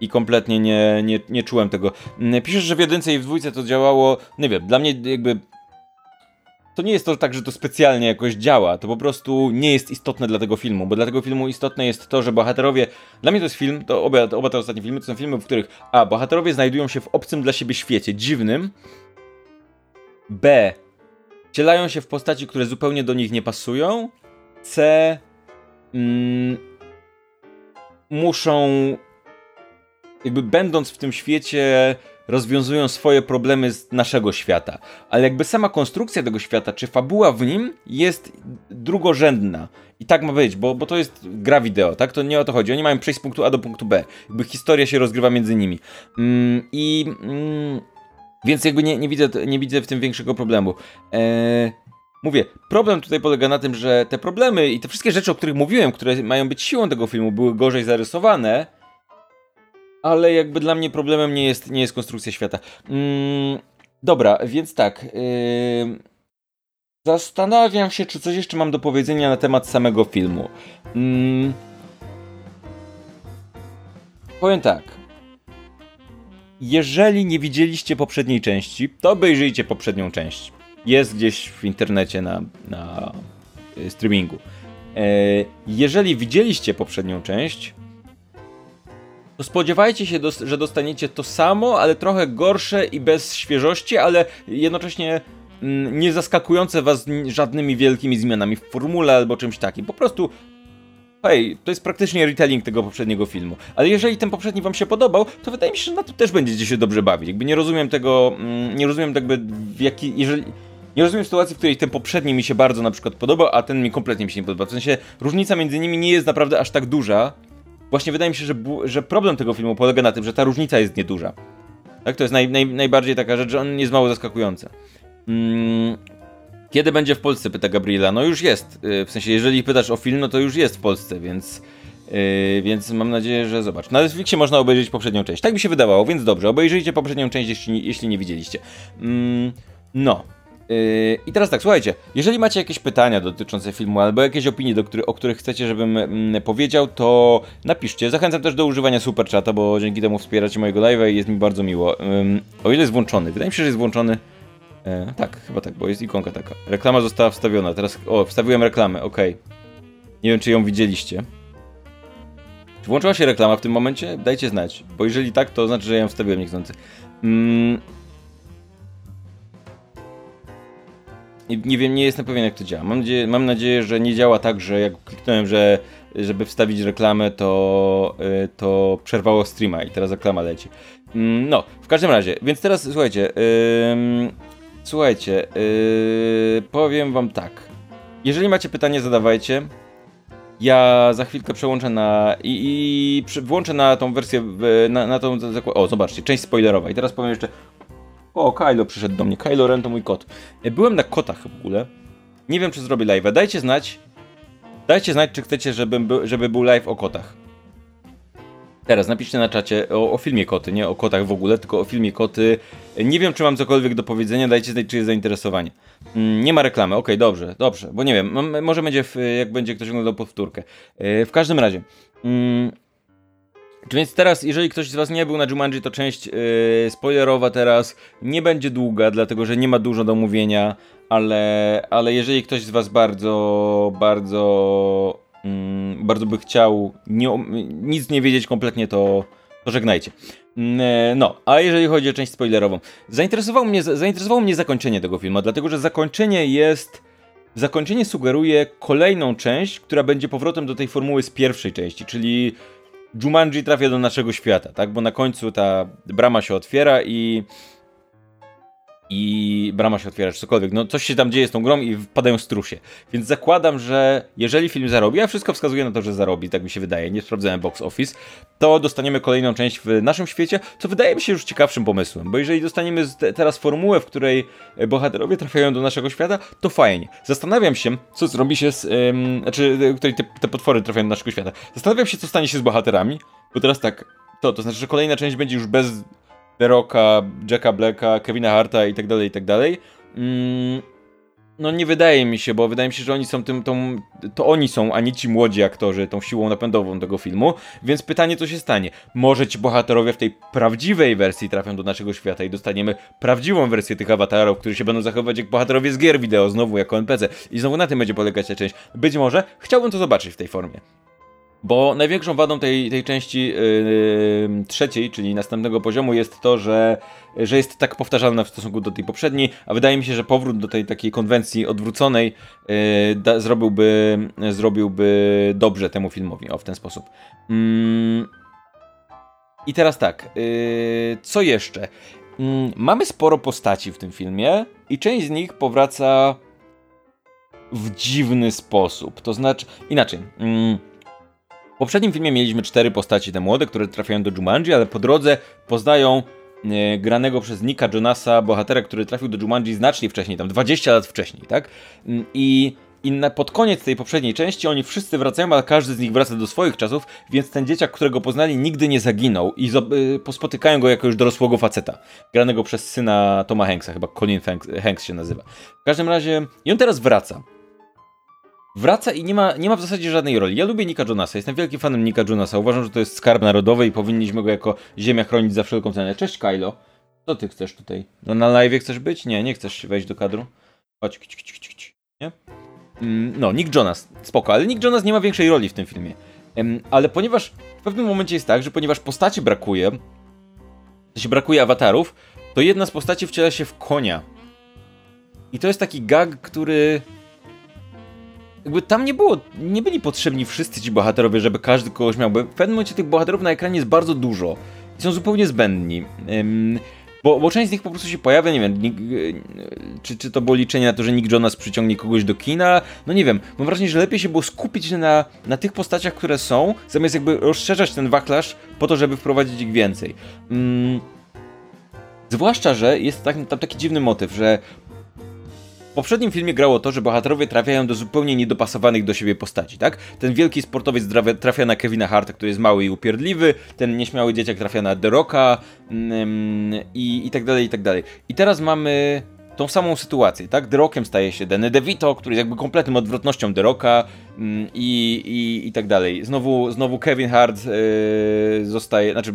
I kompletnie nie, nie, nie czułem tego. Piszesz, że w jedynce i w dwójce to działało, nie wiem, dla mnie jakby to nie jest to tak, że to specjalnie jakoś działa, to po prostu nie jest istotne dla tego filmu, bo dla tego filmu istotne jest to, że bohaterowie, dla mnie to jest film, to oba, oba te ostatnie filmy to są filmy, w których a, bohaterowie znajdują się w obcym dla siebie świecie, dziwnym, b, wcielają się w postaci, które zupełnie do nich nie pasują, c, mm, muszą jakby będąc w tym świecie rozwiązują swoje problemy z naszego świata. Ale jakby sama konstrukcja tego świata, czy fabuła w nim jest drugorzędna. I tak ma być, bo, bo to jest gra wideo, tak? To nie o to chodzi. Oni mają przejść z punktu A do punktu B. Jakby historia się rozgrywa między nimi. Mm, I... Mm, więc jakby nie, nie, widzę, nie widzę w tym większego problemu. Eee, mówię, problem tutaj polega na tym, że te problemy i te wszystkie rzeczy, o których mówiłem, które mają być siłą tego filmu, były gorzej zarysowane, ale jakby dla mnie problemem nie jest, nie jest konstrukcja świata. Mm, dobra, więc tak. Yy, zastanawiam się, czy coś jeszcze mam do powiedzenia na temat samego filmu. Yy, powiem tak. Jeżeli nie widzieliście poprzedniej części, to obejrzyjcie poprzednią część. Jest gdzieś w internecie na, na y, streamingu. Yy, jeżeli widzieliście poprzednią część, to spodziewajcie się, że dostaniecie to samo, ale trochę gorsze i bez świeżości, ale jednocześnie mm, nie zaskakujące was żadnymi wielkimi zmianami w formule albo czymś takim. Po prostu hej, to jest praktycznie retelling tego poprzedniego filmu. Ale jeżeli ten poprzedni wam się podobał, to wydaje mi się, że na to też będziecie się dobrze bawić. Jakby nie rozumiem tego, mm, nie rozumiem jakby w jaki, jeżeli... Nie rozumiem sytuacji, w której ten poprzedni mi się bardzo na przykład podobał, a ten mi kompletnie mi się nie podoba. W sensie różnica między nimi nie jest naprawdę aż tak duża, Właśnie wydaje mi się, że, że problem tego filmu polega na tym, że ta różnica jest nieduża. Tak, to jest naj, naj, najbardziej taka rzecz, że on jest mało zaskakujący. Mm, kiedy będzie w Polsce, pyta Gabriela. No już jest. Y, w sensie, jeżeli pytasz o film, no to już jest w Polsce, więc. Yy, więc mam nadzieję, że zobacz. Na Netflixie można obejrzeć poprzednią część. Tak mi się wydawało, więc dobrze. Obejrzyjcie poprzednią część, jeśli, jeśli nie widzieliście. Mm, no. Yy, I teraz tak, słuchajcie, jeżeli macie jakieś pytania dotyczące filmu albo jakieś opinie, do który, o których chcecie, żebym mm, powiedział, to napiszcie. Zachęcam też do używania superchata, bo dzięki temu wspieracie mojego live'a i jest mi bardzo miło. Yy, o ile jest włączony, wydaje mi się, że jest włączony. Yy, tak, chyba tak, bo jest ikonka taka. Reklama została wstawiona, teraz. O, wstawiłem reklamę, ok. Nie wiem, czy ją widzieliście. Czy włączyła się reklama w tym momencie? Dajcie znać, bo jeżeli tak, to znaczy, że ja ją wstawiłem niechcący. Mm, nie wiem, nie jestem pewien jak to działa. Mam nadzieję, mam nadzieję, że nie działa tak, że jak kliknąłem, że żeby wstawić reklamę, to, y, to przerwało streama i teraz reklama leci. Mm, no, w każdym razie, więc teraz słuchajcie, yy, słuchajcie, yy, powiem wam tak. Jeżeli macie pytanie, zadawajcie. Ja za chwilkę przełączę na. i, i włączę na tą wersję. Na, na tą. O, zobaczcie, część spoilerowa. I teraz powiem jeszcze o, Kylo przyszedł do mnie. Kylo Ren to mój kot. E, byłem na kotach w ogóle. Nie wiem, czy zrobię live'a. Dajcie znać. Dajcie znać, czy chcecie, żeby był live o kotach. Teraz napiszcie na czacie o, o, filmie Koty, nie o kotach w ogóle, tylko o filmie Koty. Nie wiem, czy mam cokolwiek do powiedzenia, dajcie znać, czy jest zainteresowanie. Mm, nie ma reklamy, okej, okay, dobrze, dobrze, bo nie wiem, może będzie, w, jak będzie ktoś oglądał powtórkę. E, w każdym razie, mm, więc teraz, jeżeli ktoś z Was nie był na Jumanji, to część yy, spoilerowa teraz nie będzie długa, dlatego że nie ma dużo do mówienia, ale, ale jeżeli ktoś z Was bardzo, bardzo, mm, bardzo by chciał nie, nic nie wiedzieć kompletnie, to, to żegnajcie. Mm, no, a jeżeli chodzi o część spoilerową, zainteresowało mnie, zainteresowało mnie zakończenie tego filmu, dlatego że zakończenie jest. Zakończenie sugeruje kolejną część, która będzie powrotem do tej formuły z pierwszej części, czyli Jumanji trafia do naszego świata, tak? Bo na końcu ta brama się otwiera i i brama się otwiera, czy cokolwiek. No coś się tam dzieje z tą grą i wpadają strusie. Więc zakładam, że jeżeli film zarobi, a wszystko wskazuje na to, że zarobi, tak mi się wydaje, nie sprawdzałem box office, to dostaniemy kolejną część w naszym świecie, co wydaje mi się już ciekawszym pomysłem, bo jeżeli dostaniemy teraz formułę, w której bohaterowie trafiają do naszego świata, to fajnie. Zastanawiam się, co zrobi się z, ym, znaczy, której te, te potwory trafiają do naszego świata. Zastanawiam się, co stanie się z bohaterami, bo teraz tak, to, to znaczy, że kolejna część będzie już bez The Rocka, Jacka Blacka, Kevina Harta i tak dalej, i tak dalej. Mm, no nie wydaje mi się, bo wydaje mi się, że oni są tym, tą, to oni są, a nie ci młodzi aktorzy, tą siłą napędową tego filmu, więc pytanie, co się stanie? Może ci bohaterowie w tej prawdziwej wersji trafią do naszego świata i dostaniemy prawdziwą wersję tych awatarów, którzy się będą zachowywać jak bohaterowie z gier wideo, znowu jako NPC i znowu na tym będzie polegać ta część. Być może, chciałbym to zobaczyć w tej formie. Bo największą wadą tej, tej części yy, trzeciej, czyli następnego poziomu, jest to, że, że jest tak powtarzalna w stosunku do tej poprzedniej, a wydaje mi się, że powrót do tej takiej konwencji odwróconej yy, da, zrobiłby, zrobiłby dobrze temu filmowi, o w ten sposób. Yy. I teraz tak, yy, co jeszcze? Mm, mamy sporo postaci w tym filmie i część z nich powraca w dziwny sposób. To znaczy, inaczej. W poprzednim filmie mieliśmy cztery postaci, te młode, które trafiają do Jumanji, ale po drodze poznają e, granego przez Nika Jonasa bohatera, który trafił do Jumanji znacznie wcześniej, tam 20 lat wcześniej, tak? Mm, I i na, pod koniec tej poprzedniej części oni wszyscy wracają, ale każdy z nich wraca do swoich czasów, więc ten dzieciak, którego poznali, nigdy nie zaginął i y, pospotykają go jako już dorosłego faceta, granego przez syna Toma Hanksa, chyba Colin Hanks, Hanks się nazywa. W każdym razie, i on teraz wraca wraca i nie ma, nie ma w zasadzie żadnej roli. Ja lubię Nika Jonasa, jestem wielkim fanem Nika Jonasa. Uważam, że to jest skarb narodowy i powinniśmy go jako ziemia chronić za wszelką cenę. Cześć Kylo. Co ty chcesz tutaj? No na live chcesz być? Nie, nie chcesz wejść do kadru. Chodź, kić, kić, kić, kić. Nie? Mm, no, Nick Jonas, spoko, ale Nick Jonas nie ma większej roli w tym filmie. ale ponieważ w pewnym momencie jest tak, że ponieważ postaci brakuje, to się brakuje awatarów, to jedna z postaci wciela się w konia. I to jest taki gag, który jakby tam nie było, nie byli potrzebni wszyscy ci bohaterowie, żeby każdy kogoś miał, bo w pewnym momencie tych bohaterów na ekranie jest bardzo dużo i są zupełnie zbędni. Ym, bo, bo, część z nich po prostu się pojawia, nie wiem, Nick, czy, czy to było liczenie na to, że Nick Jonas przyciągnie kogoś do kina, no nie wiem, mam wrażenie, że lepiej się było skupić na, na tych postaciach, które są, zamiast jakby rozszerzać ten wachlarz po to, żeby wprowadzić ich więcej. Ym, zwłaszcza, że jest tak, tam taki dziwny motyw, że poprzednim filmie grało to, że bohaterowie trafiają do zupełnie niedopasowanych do siebie postaci, tak? Ten wielki sportowiec trafia na Kevina Harta, który jest mały i upierdliwy, ten nieśmiały dzieciak trafia na The Rocka mm, i, i tak dalej, i tak dalej. I teraz mamy tą samą sytuację, tak? The Rockiem staje się Danny DeVito, który jest jakby kompletną odwrotnością The Rocka mm, i, i, i tak dalej. Znowu, znowu Kevin Hart yy, zostaje, znaczy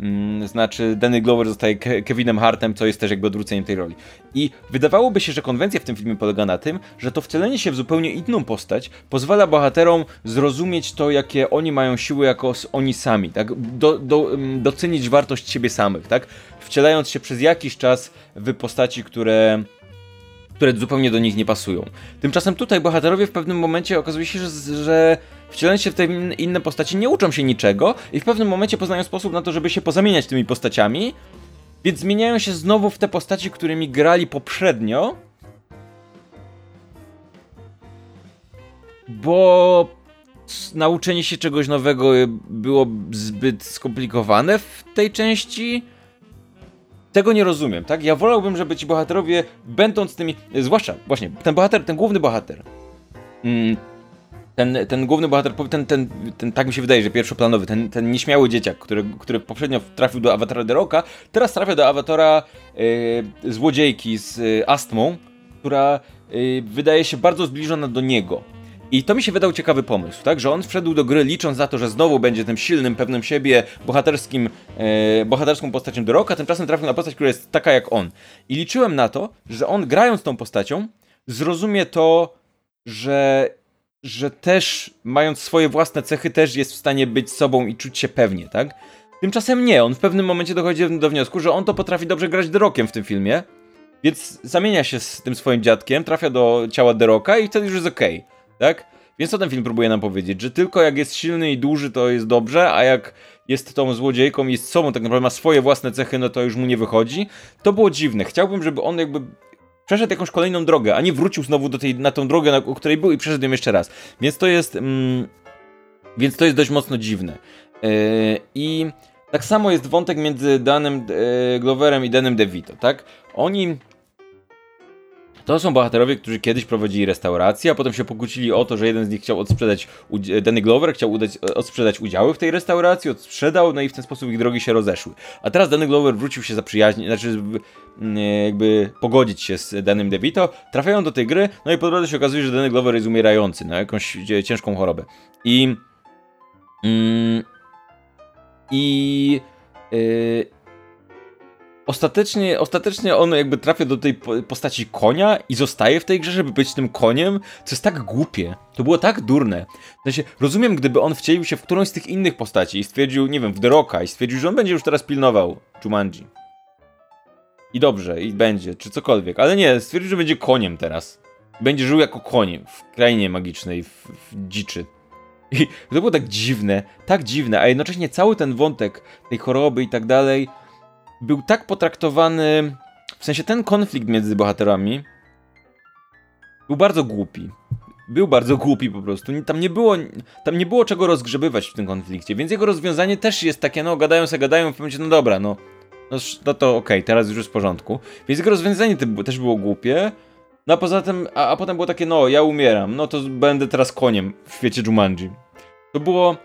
Mm, znaczy Danny Glover zostaje Ke Kevinem Hartem, co jest też jakby odwróceniem tej roli. I wydawałoby się, że konwencja w tym filmie polega na tym, że to wcielenie się w zupełnie inną postać pozwala bohaterom zrozumieć to, jakie oni mają siły jako oni sami, tak? Do, do, mm, docenić wartość siebie samych, tak? Wcielając się przez jakiś czas w postaci, które które zupełnie do nich nie pasują. Tymczasem tutaj bohaterowie w pewnym momencie okazuje się, że, że wcielając się w te inne postaci nie uczą się niczego i w pewnym momencie poznają sposób na to, żeby się pozamieniać tymi postaciami, więc zmieniają się znowu w te postaci, którymi grali poprzednio. Bo nauczenie się czegoś nowego było zbyt skomplikowane w tej części. Tego nie rozumiem, tak? Ja wolałbym, żeby ci bohaterowie, będąc tymi. Zwłaszcza, właśnie, ten bohater, ten główny bohater. Mm, ten, ten główny bohater, ten, ten, ten, tak mi się wydaje, że pierwszoplanowy, ten, ten nieśmiały dzieciak, który, który poprzednio trafił do awatara The Rocka, teraz trafia do awatara yy, złodziejki z yy, astmą, która yy, wydaje się bardzo zbliżona do niego. I to mi się wydał ciekawy pomysł, tak? Że on wszedł do gry licząc na to, że znowu będzie tym silnym, pewnym siebie, bohaterskim, e, bohaterską postacią do Rocka, tymczasem trafił na postać, która jest taka jak on. I liczyłem na to, że on grając tą postacią, zrozumie to, że że też mając swoje własne cechy, też jest w stanie być sobą i czuć się pewnie, tak? Tymczasem nie, on w pewnym momencie dochodzi do wniosku, że on to potrafi dobrze grać Derokiem w tym filmie, więc zamienia się z tym swoim dziadkiem, trafia do ciała Deroka i wtedy już jest okej, okay, tak? Więc co ten film próbuje nam powiedzieć? Że tylko jak jest silny i duży, to jest dobrze, a jak jest tą złodziejką i jest sobą, tak naprawdę ma swoje własne cechy, no to już mu nie wychodzi. To było dziwne. Chciałbym, żeby on jakby przeszedł jakąś kolejną drogę, a nie wrócił znowu do tej, na tą drogę, na, której był i przeszedł ją jeszcze raz. Więc to jest, mm, więc to jest dość mocno dziwne. Yy, I tak samo jest wątek między Danem yy, Gloverem i Danem DeVito, tak? Oni To są bohaterowie, którzy kiedyś prowadzili restaurację, a potem się pokłócili o to, że jeden z nich chciał odsprzedać, Danny Glover chciał udać, odsprzedać udziały w tej restauracji, odsprzedał, no i w ten sposób ich drogi się rozeszły. A teraz Danny Glover wrócił się zaprzyjaźnić, znaczy jakby pogodzić się z Danym DeVito, trafiają do tej gry, no i po drodze się okazuje, że Danny Glover jest umierający na jakąś ciężką chorobę. I... Mm, I... Yy, Ostatecznie, ostatecznie on jakby trafia do tej postaci konia i zostaje w tej grze, żeby być tym koniem, co jest tak głupie. To było tak durne. W sensie, rozumiem, gdyby on wcielił się w którąś z tych innych postaci i stwierdził, nie wiem, w The Rocka i stwierdził, że on będzie już teraz pilnował Jumanji. I dobrze, i będzie, czy cokolwiek. Ale nie, stwierdził, że będzie koniem teraz. Będzie żył jako konie w krainie magicznej, w, w dziczy. I to było tak dziwne, tak dziwne, a jednocześnie cały ten wątek tej choroby i tak dalej był tak potraktowany. W sensie ten konflikt między bohaterami był bardzo głupi. Był bardzo głupi po prostu. Tam nie było, tam nie było czego rozgrzebywać w tym konflikcie, więc jego rozwiązanie też jest takie, no gadają se, gadają, w momencie, no dobra, no, no, no to okej, okay, teraz już jest w porządku. Więc jego rozwiązanie też było głupie, no a poza tym, a, a potem było takie, no ja umieram, no to będę teraz koniem w świecie Jumanji. To było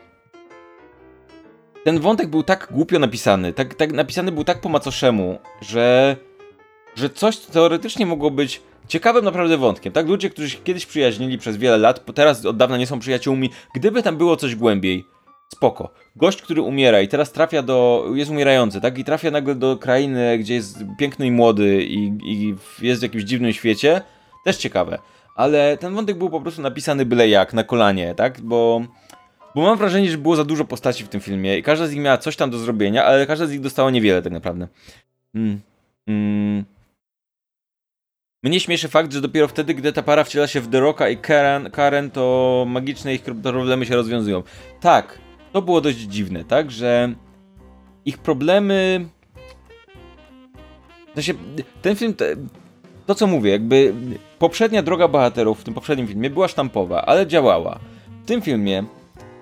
ten wątek był tak głupio napisany, tak, tak napisany był tak po macoszemu, że, że coś teoretycznie mogło być ciekawym naprawdę wątkiem, tak? Ludzie, którzy się kiedyś przyjaźnili przez wiele lat, teraz od dawna nie są przyjaciółmi, gdyby tam było coś głębiej, spoko. Gość, który umiera i teraz trafia do, jest umierający, tak? I trafia nagle do krainy, gdzie jest piękny i młody i, i jest w jakimś dziwnym świecie, też ciekawe. Ale ten wątek był po prostu napisany byle jak, na kolanie, tak? Bo bo mam wrażenie, że było za dużo postaci w tym filmie i każda z nich miała coś tam do zrobienia, ale każda z nich dostała niewiele tak naprawdę. Mm. Mm. Mnie śmieszy fakt, że dopiero wtedy, gdy ta para wciela się w The Rocka i Karen, Karen to magiczne ich problemy się rozwiązują. Tak, to było dość dziwne, tak, że ich problemy... Sensie, ten film, to co mówię, jakby poprzednia droga bohaterów w tym poprzednim filmie była sztampowa, ale działała. W tym filmie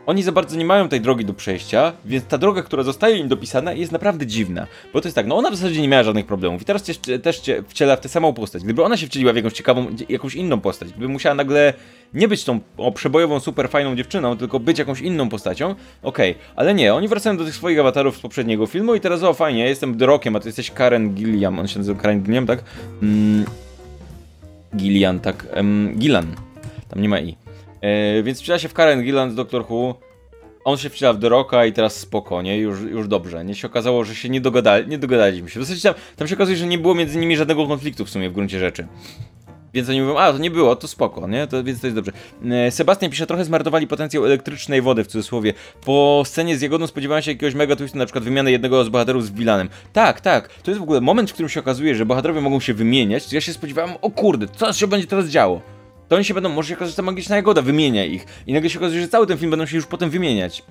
oni za bardzo nie mają tej drogi do przejścia, więc ta droga, która zostaje im dopisana jest naprawdę dziwna. Bo to jest tak, no ona w zasadzie nie miała żadnych problemów i teraz cię, też cię wciela w tę samą postać. Gdyby ona się wcieliła w jakąś ciekawą, jakąś inną postać, gdyby musiała nagle nie być tą o, przebojową, super fajną dziewczyną, tylko być jakąś inną postacią, okej, okay. ale nie, oni wracają do tych swoich awatarów z poprzedniego filmu i teraz o fajnie, ja jestem Drokiem, a ty jesteś Karen Gilliam, on się nazywa Karen Gilliam, tak? Mm, Gillian, tak, um, tam nie ma i. E, więc wciela się w Karen Gillan z Doctor Who. On się wciela w The Rocka i teraz spokojnie, już, już dobrze. Nie się okazało, że się nie, dogadali, nie dogadaliśmy się. W zasadzie tam, tam się okazuje, że nie było między nimi żadnego konfliktu w sumie w gruncie rzeczy. Więc oni mówią, a to nie było, to spoko, nie? To, więc to jest dobrze. E, Sebastian pisze, trochę zmarnowali potencjał elektrycznej wody, w cudzysłowie. Po scenie z Jagodą spodziewałem się jakiegoś mega twistu, na przykład wymiany jednego z bohaterów z Wilanem. Tak, tak, to jest w ogóle moment, w którym się okazuje, że bohaterowie mogą się wymieniać, ja się spodziewałem, o kurde, co się będzie teraz działo? To oni się będą, może się okazać, że ta magiczna jagoda wymienia ich. I nagle się okazuje, że cały ten film będą się już potem wymieniać.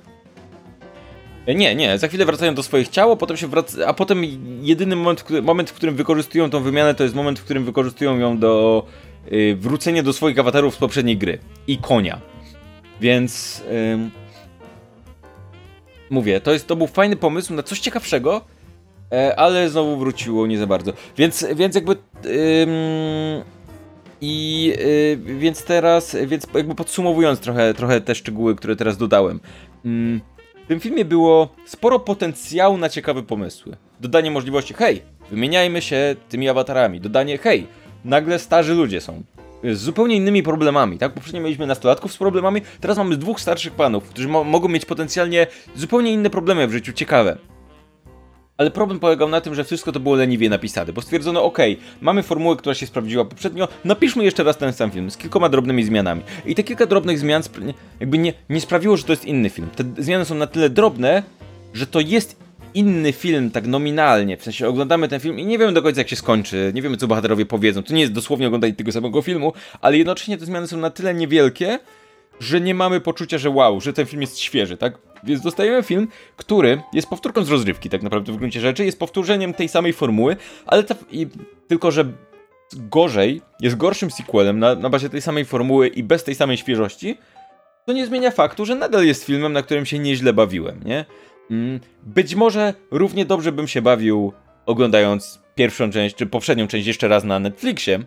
E, nie, nie, za chwilę wracają do swoich ciał, potem się wraca, a potem jedyny moment, moment, w którym wykorzystują tą wymianę, to jest moment, w którym wykorzystują ją do yy, wrócenia do swoich awatarów z poprzedniej gry. I konia. Więc... Mówię, to, jest, to był fajny pomysł na coś ciekawszego, yy, ale znowu wróciło nie za bardzo. Więc, więc jakby... Yy, i yy, więc teraz, więc jakby podsumowując trochę, trochę te szczegóły, które teraz dodałem. Yy, w tym filmie było sporo potencjału na ciekawe pomysły. Dodanie możliwości, hej, wymieniajmy się tymi awatarami. Dodanie, hej, nagle starzy ludzie są. Z zupełnie innymi problemami, tak? Poprzednio mieliśmy nastolatków z problemami, teraz mamy dwóch starszych panów, którzy mo mogą mieć potencjalnie zupełnie inne problemy w życiu, ciekawe. Ale problem polegał na tym, że wszystko to było leniwie napisane, bo stwierdzono, ok, mamy formułę, która się sprawdziła poprzednio, napiszmy jeszcze raz ten sam film z kilkoma drobnymi zmianami. I te kilka drobnych zmian jakby nie, nie sprawiło, że to jest inny film. Te zmiany są na tyle drobne, że to jest inny film, tak nominalnie. W sensie oglądamy ten film i nie wiemy do końca jak się skończy, nie wiemy co bohaterowie powiedzą. To nie jest dosłownie oglądanie tego samego filmu, ale jednocześnie te zmiany są na tyle niewielkie, że nie mamy poczucia, że wow, że ten film jest świeży, tak? Więc dostajemy film, który jest powtórką z rozrywki, tak naprawdę w gruncie rzeczy, jest powtórzeniem tej samej formuły, ale ta, i, tylko, że gorzej, jest gorszym sequelem na, na bazie tej samej formuły i bez tej samej świeżości, to nie zmienia faktu, że nadal jest filmem, na którym się nieźle bawiłem, nie? Mm, być może równie dobrze bym się bawił oglądając pierwszą część, czy poprzednią część jeszcze raz na Netflixie,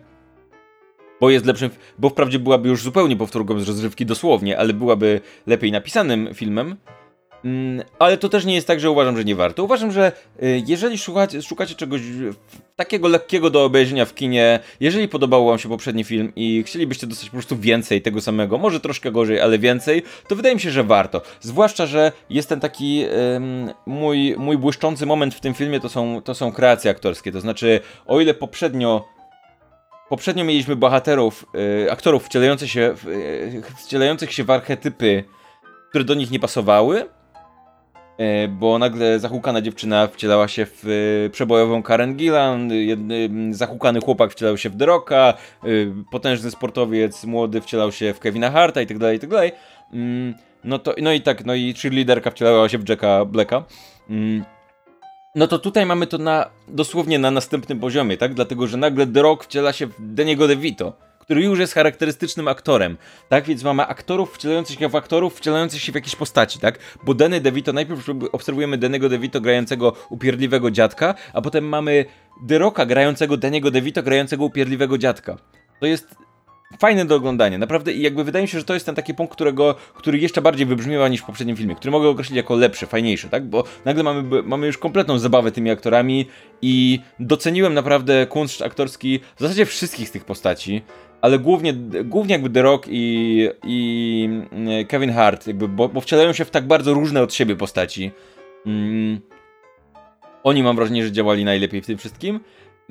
bo jest lepszym, bo wprawdzie byłaby już zupełnie powtórką z rozrywki dosłownie, ale byłaby lepiej napisanym filmem. Mm, ale to też nie jest tak, że uważam, że nie warto. Uważam, że y, jeżeli szukacie, szukacie czegoś takiego lekkiego do obejrzenia w kinie, jeżeli podobał Wam się poprzedni film i chcielibyście dostać po prostu więcej tego samego, może troszkę gorzej, ale więcej, to wydaje mi się, że warto. Zwłaszcza, że jest ten taki ym, mój, mój błyszczący moment w tym filmie, to są, to są kreacje aktorskie. To znaczy, o ile poprzednio Poprzednio mieliśmy bohaterów, y, aktorów wcielających się, w, y, wcielających się w archetypy, które do nich nie pasowały, bo nagle zahukana dziewczyna wcielała się w y, przebojową Karen Gillan, jedny, zahukany chłopak wcielał się w Deroka, y, potężny sportowiec młody wcielał się w Kevina Harta itd., tak itd. Tak mm, no, to, no i tak, no i cheerleaderka wcielała się w Jacka Blacka. Mm, no to tutaj mamy to na dosłownie na następnym poziomie, tak? Dlatego, że nagle The Rock wciela się w Deniego DeVito, który już jest charakterystycznym aktorem, tak? Więc mamy aktorów wcielających się w aktorów, wcielających się w jakieś postaci, tak? Bo Danny DeVito, najpierw obserwujemy Denego DeVito grającego upierdliwego dziadka, a potem mamy The Rocka grającego Deniego DeVito grającego upierdliwego dziadka. To jest fajne do oglądania, naprawdę i jakby wydaje mi się, że to jest ten taki punkt, którego, który jeszcze bardziej wybrzmiewa niż w poprzednim filmie, który mogę określić jako lepszy, fajniejszy, tak, bo nagle mamy, mamy już kompletną zabawę tymi aktorami i doceniłem naprawdę kunszt aktorski w zasadzie wszystkich z tych postaci, ale głównie, głównie jakby The Rock i, i mm, Kevin Hart, jakby, bo, bo wcielają się w tak bardzo różne od siebie postaci. Mm, oni mam wrażenie, że działali najlepiej w tym wszystkim,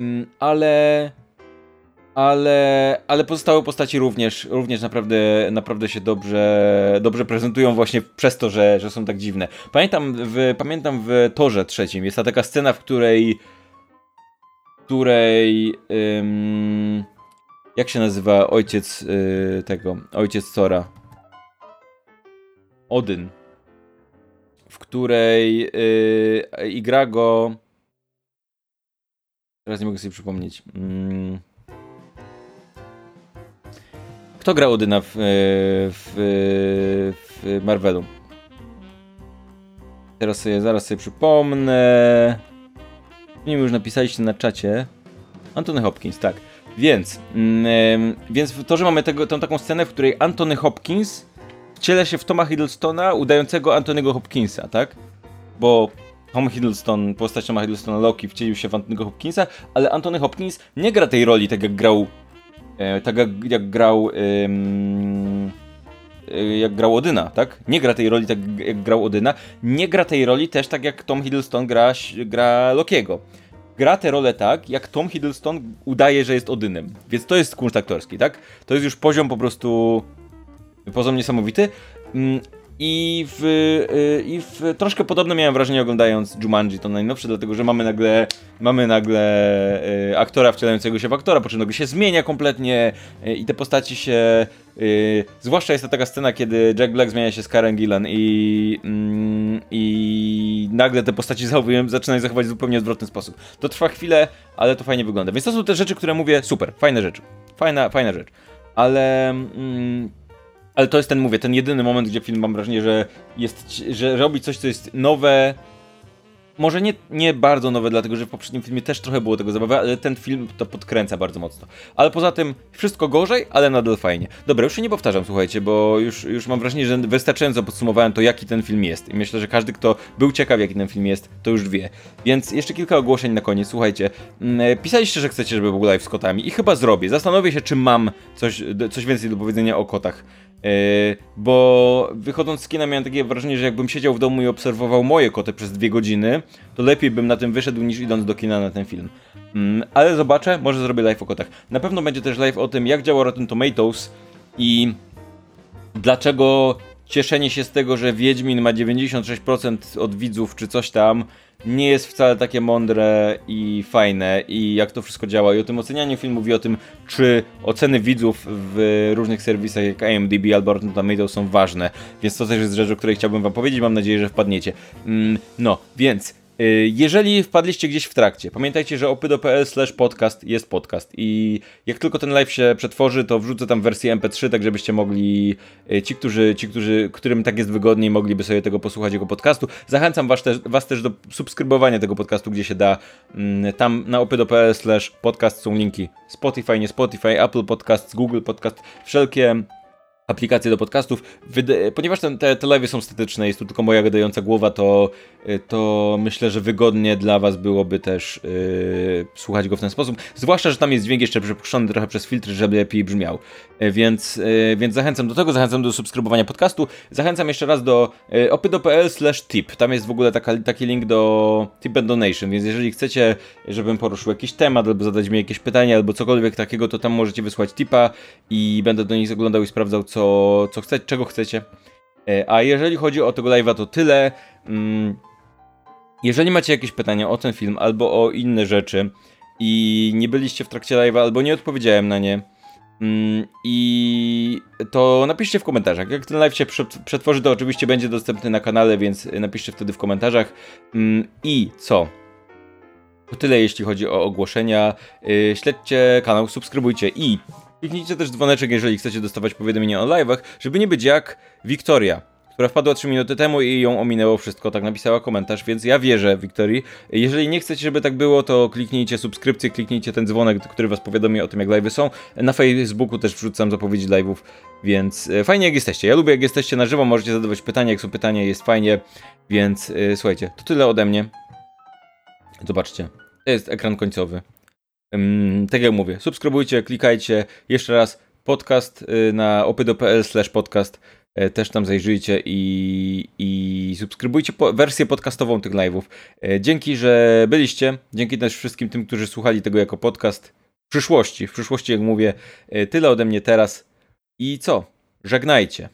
mm, ale ale, ale pozostałe postaci również, również naprawdę, naprawdę się dobrze, dobrze prezentują właśnie przez to, że, że są tak dziwne. Pamiętam w, pamiętam w Torze trzecim jest ta taka scena, w której której jak się nazywa ojciec yy, tego, ojciec Tora? Odyn. W której yy, i gra go teraz nie mogę sobie przypomnieć. Yy. Kto grał Odyna w, e, w, w Marvelu? Teraz sobie, zaraz sobie przypomnę. Nie wiem, już napisaliście na czacie. Antony Hopkins, tak. Więc, mm, więc to, że mamy tego, tą taką scenę, w której Antony Hopkins wciela się w Toma Hiddlestona udającego Antonego Hopkinsa, tak? Bo Tom Hiddleston, postać Toma Hiddlestona Loki wcielił się w Antonego Hopkinsa, ale Antony Hopkins nie gra tej roli tak jak grał E, tak jak, jak grał e, jak grał Odyna, tak? Nie gra tej roli tak jak grał Odyna. Nie gra tej roli też tak jak Tom Hiddleston gra, gra Lokiego. Gra tę rolę tak, jak Tom Hiddleston udaje, że jest Odynem. Więc to jest kunszt aktorski, tak? To jest już poziom po prostu poziom niesamowity. I w, y, I w troszkę podobne miałem wrażenie oglądając Jumanji, to najnowsze, dlatego że mamy nagle, mamy nagle y, aktora wcielającego się w aktora, po czym nagle się zmienia kompletnie y, i te postaci się. zwłaszcza jest to taka scena, kiedy Jack Black zmienia się z Karen Gillan i, mm, i nagle te postaci [laughs] zachowują, zaczynają zachować w zupełnie odwrotny sposób. To trwa chwilę, ale to fajnie wygląda. Więc to są te rzeczy, które mówię, super, fajne rzeczy. Fajna, fajna rzecz. Ale. Mm, ale to jest ten, mówię, ten jedyny moment, gdzie film mam wrażenie, że jest, że robi coś, co jest nowe, może nie, nie bardzo nowe, dlatego że w poprzednim filmie też trochę było tego zabawy, ale ten film to podkręca bardzo mocno. Ale poza tym wszystko gorzej, ale nadal fajnie. Dobra, już się nie powtarzam, słuchajcie, bo już, już mam wrażenie, że wystarczająco podsumowałem to, jaki ten film jest. I myślę, że każdy, kto był ciekaw, jaki ten film jest, to już wie. Więc jeszcze kilka ogłoszeń na koniec. Słuchajcie, mm, pisaliście, że chcecie, żeby był live z kotami i chyba zrobię. Zastanowię się, czy mam coś, coś więcej do powiedzenia o kotach. Yy, bo wychodząc z kina miałem takie wrażenie, że jakbym siedział w domu i obserwował moje koty przez dwie godziny, to lepiej bym na tym wyszedł niż idąc do kina na ten film. Yy, ale zobaczę, może zrobię live o kotach. Na pewno będzie też live o tym, jak działa Rotten Tomatoes i dlaczego cieszenie się z tego, że Wiedźmin ma 96% od widzów czy coś tam, nie jest wcale takie mądre i fajne i jak to wszystko działa. I o tym ocenianiu filmu mówi o tym, czy oceny widzów w różnych serwisach jak IMDb albo Rotten Tomatoes są ważne. Więc to też jest rzecz, o której chciałbym wam powiedzieć. Mam nadzieję, że wpadniecie. Mm, no, więc jeżeli wpadliście gdzieś w trakcie, pamiętajcie, że opydo.pl slash podcast jest podcast i jak tylko ten live się przetworzy, to wrzucę tam wersję mp3, tak żebyście mogli, y, ci, którzy, ci, którzy, którym tak jest wygodniej, mogliby sobie tego posłuchać, jego podcastu. Zachęcam was też, was też do subskrybowania tego podcastu, gdzie się da. Mm, tam na opydo.pl slash podcast są linki Spotify, nie Spotify, Apple Podcast, Google Podcast, wszelkie aplikacje do podcastów. Ponieważ te, te, te live są statyczne, jest tu tylko moja gadająca głowa, to, y, to myślę, że wygodnie dla Was byłoby też yy, słuchać go w ten sposób. Zwłaszcza, że tam jest dźwięk jeszcze przepuszczony trochę przez filtry, żeby lepiej brzmiał. Yy, więc, yy, więc zachęcam do tego, zachęcam do subskrybowania podcastu. Zachęcam jeszcze raz do yy, slash tip. Tam jest w ogóle taka, taki link do tip and donation, więc jeżeli chcecie, żebym poruszył jakiś temat, albo zadać mi jakieś pytanie, albo cokolwiek takiego, to tam możecie wysłać tipa i będę do nich zaglądał i sprawdzał, co co, co chcecie, czego chcecie. E, a jeżeli chodzi o tego live'a, to tyle. Mm, jeżeli macie jakieś pytania o ten film albo o inne rzeczy i nie byliście w trakcie live'a albo nie odpowiedziałem na nie, mm, i to napiszcie w komentarzach. Jak ten live się przetworzy, to oczywiście będzie dostępny na kanale, więc napiszcie wtedy w komentarzach. Mm, I co? To tyle jeśli chodzi o ogłoszenia. Y, śledźcie kanał, subskrybujcie i Kliknijcie też dzwoneczek, jeżeli chcecie dostawać powiadomienia o live'ach, żeby nie być jak Wiktoria, która wpadła 3 minuty temu i ją ominęło wszystko, tak napisała komentarz, więc ja wierzę Wiktorii. Jeżeli nie chcecie, żeby tak było, to kliknijcie subskrypcję, kliknijcie ten dzwonek, który was powiadomi o tym, jak live'y są. Na Facebooku też wrzucam zapowiedzi live'ów, więc e, fajnie jak jesteście. Ja lubię jak jesteście na żywo, możecie zadawać pytania, jak są pytania, jest fajnie, więc yy, słuchajcie, to tyle ode mnie. Zobaczcie, to jest ekran końcowy tak jak mówię, subskrybujcie, klikajcie. Jeszcze raz podcast y, na opydo.pl slash podcast. E, też tam zajrzyjcie i, i subskrybujcie po, wersję podcastową tych live'ów. E, dzięki, że byliście. Dzięki też wszystkim tym, którzy słuchali tego jako podcast. W przyszłości, w przyszłości, jak mówię, e, tyle ode mnie teraz. I co? Żegnajcie.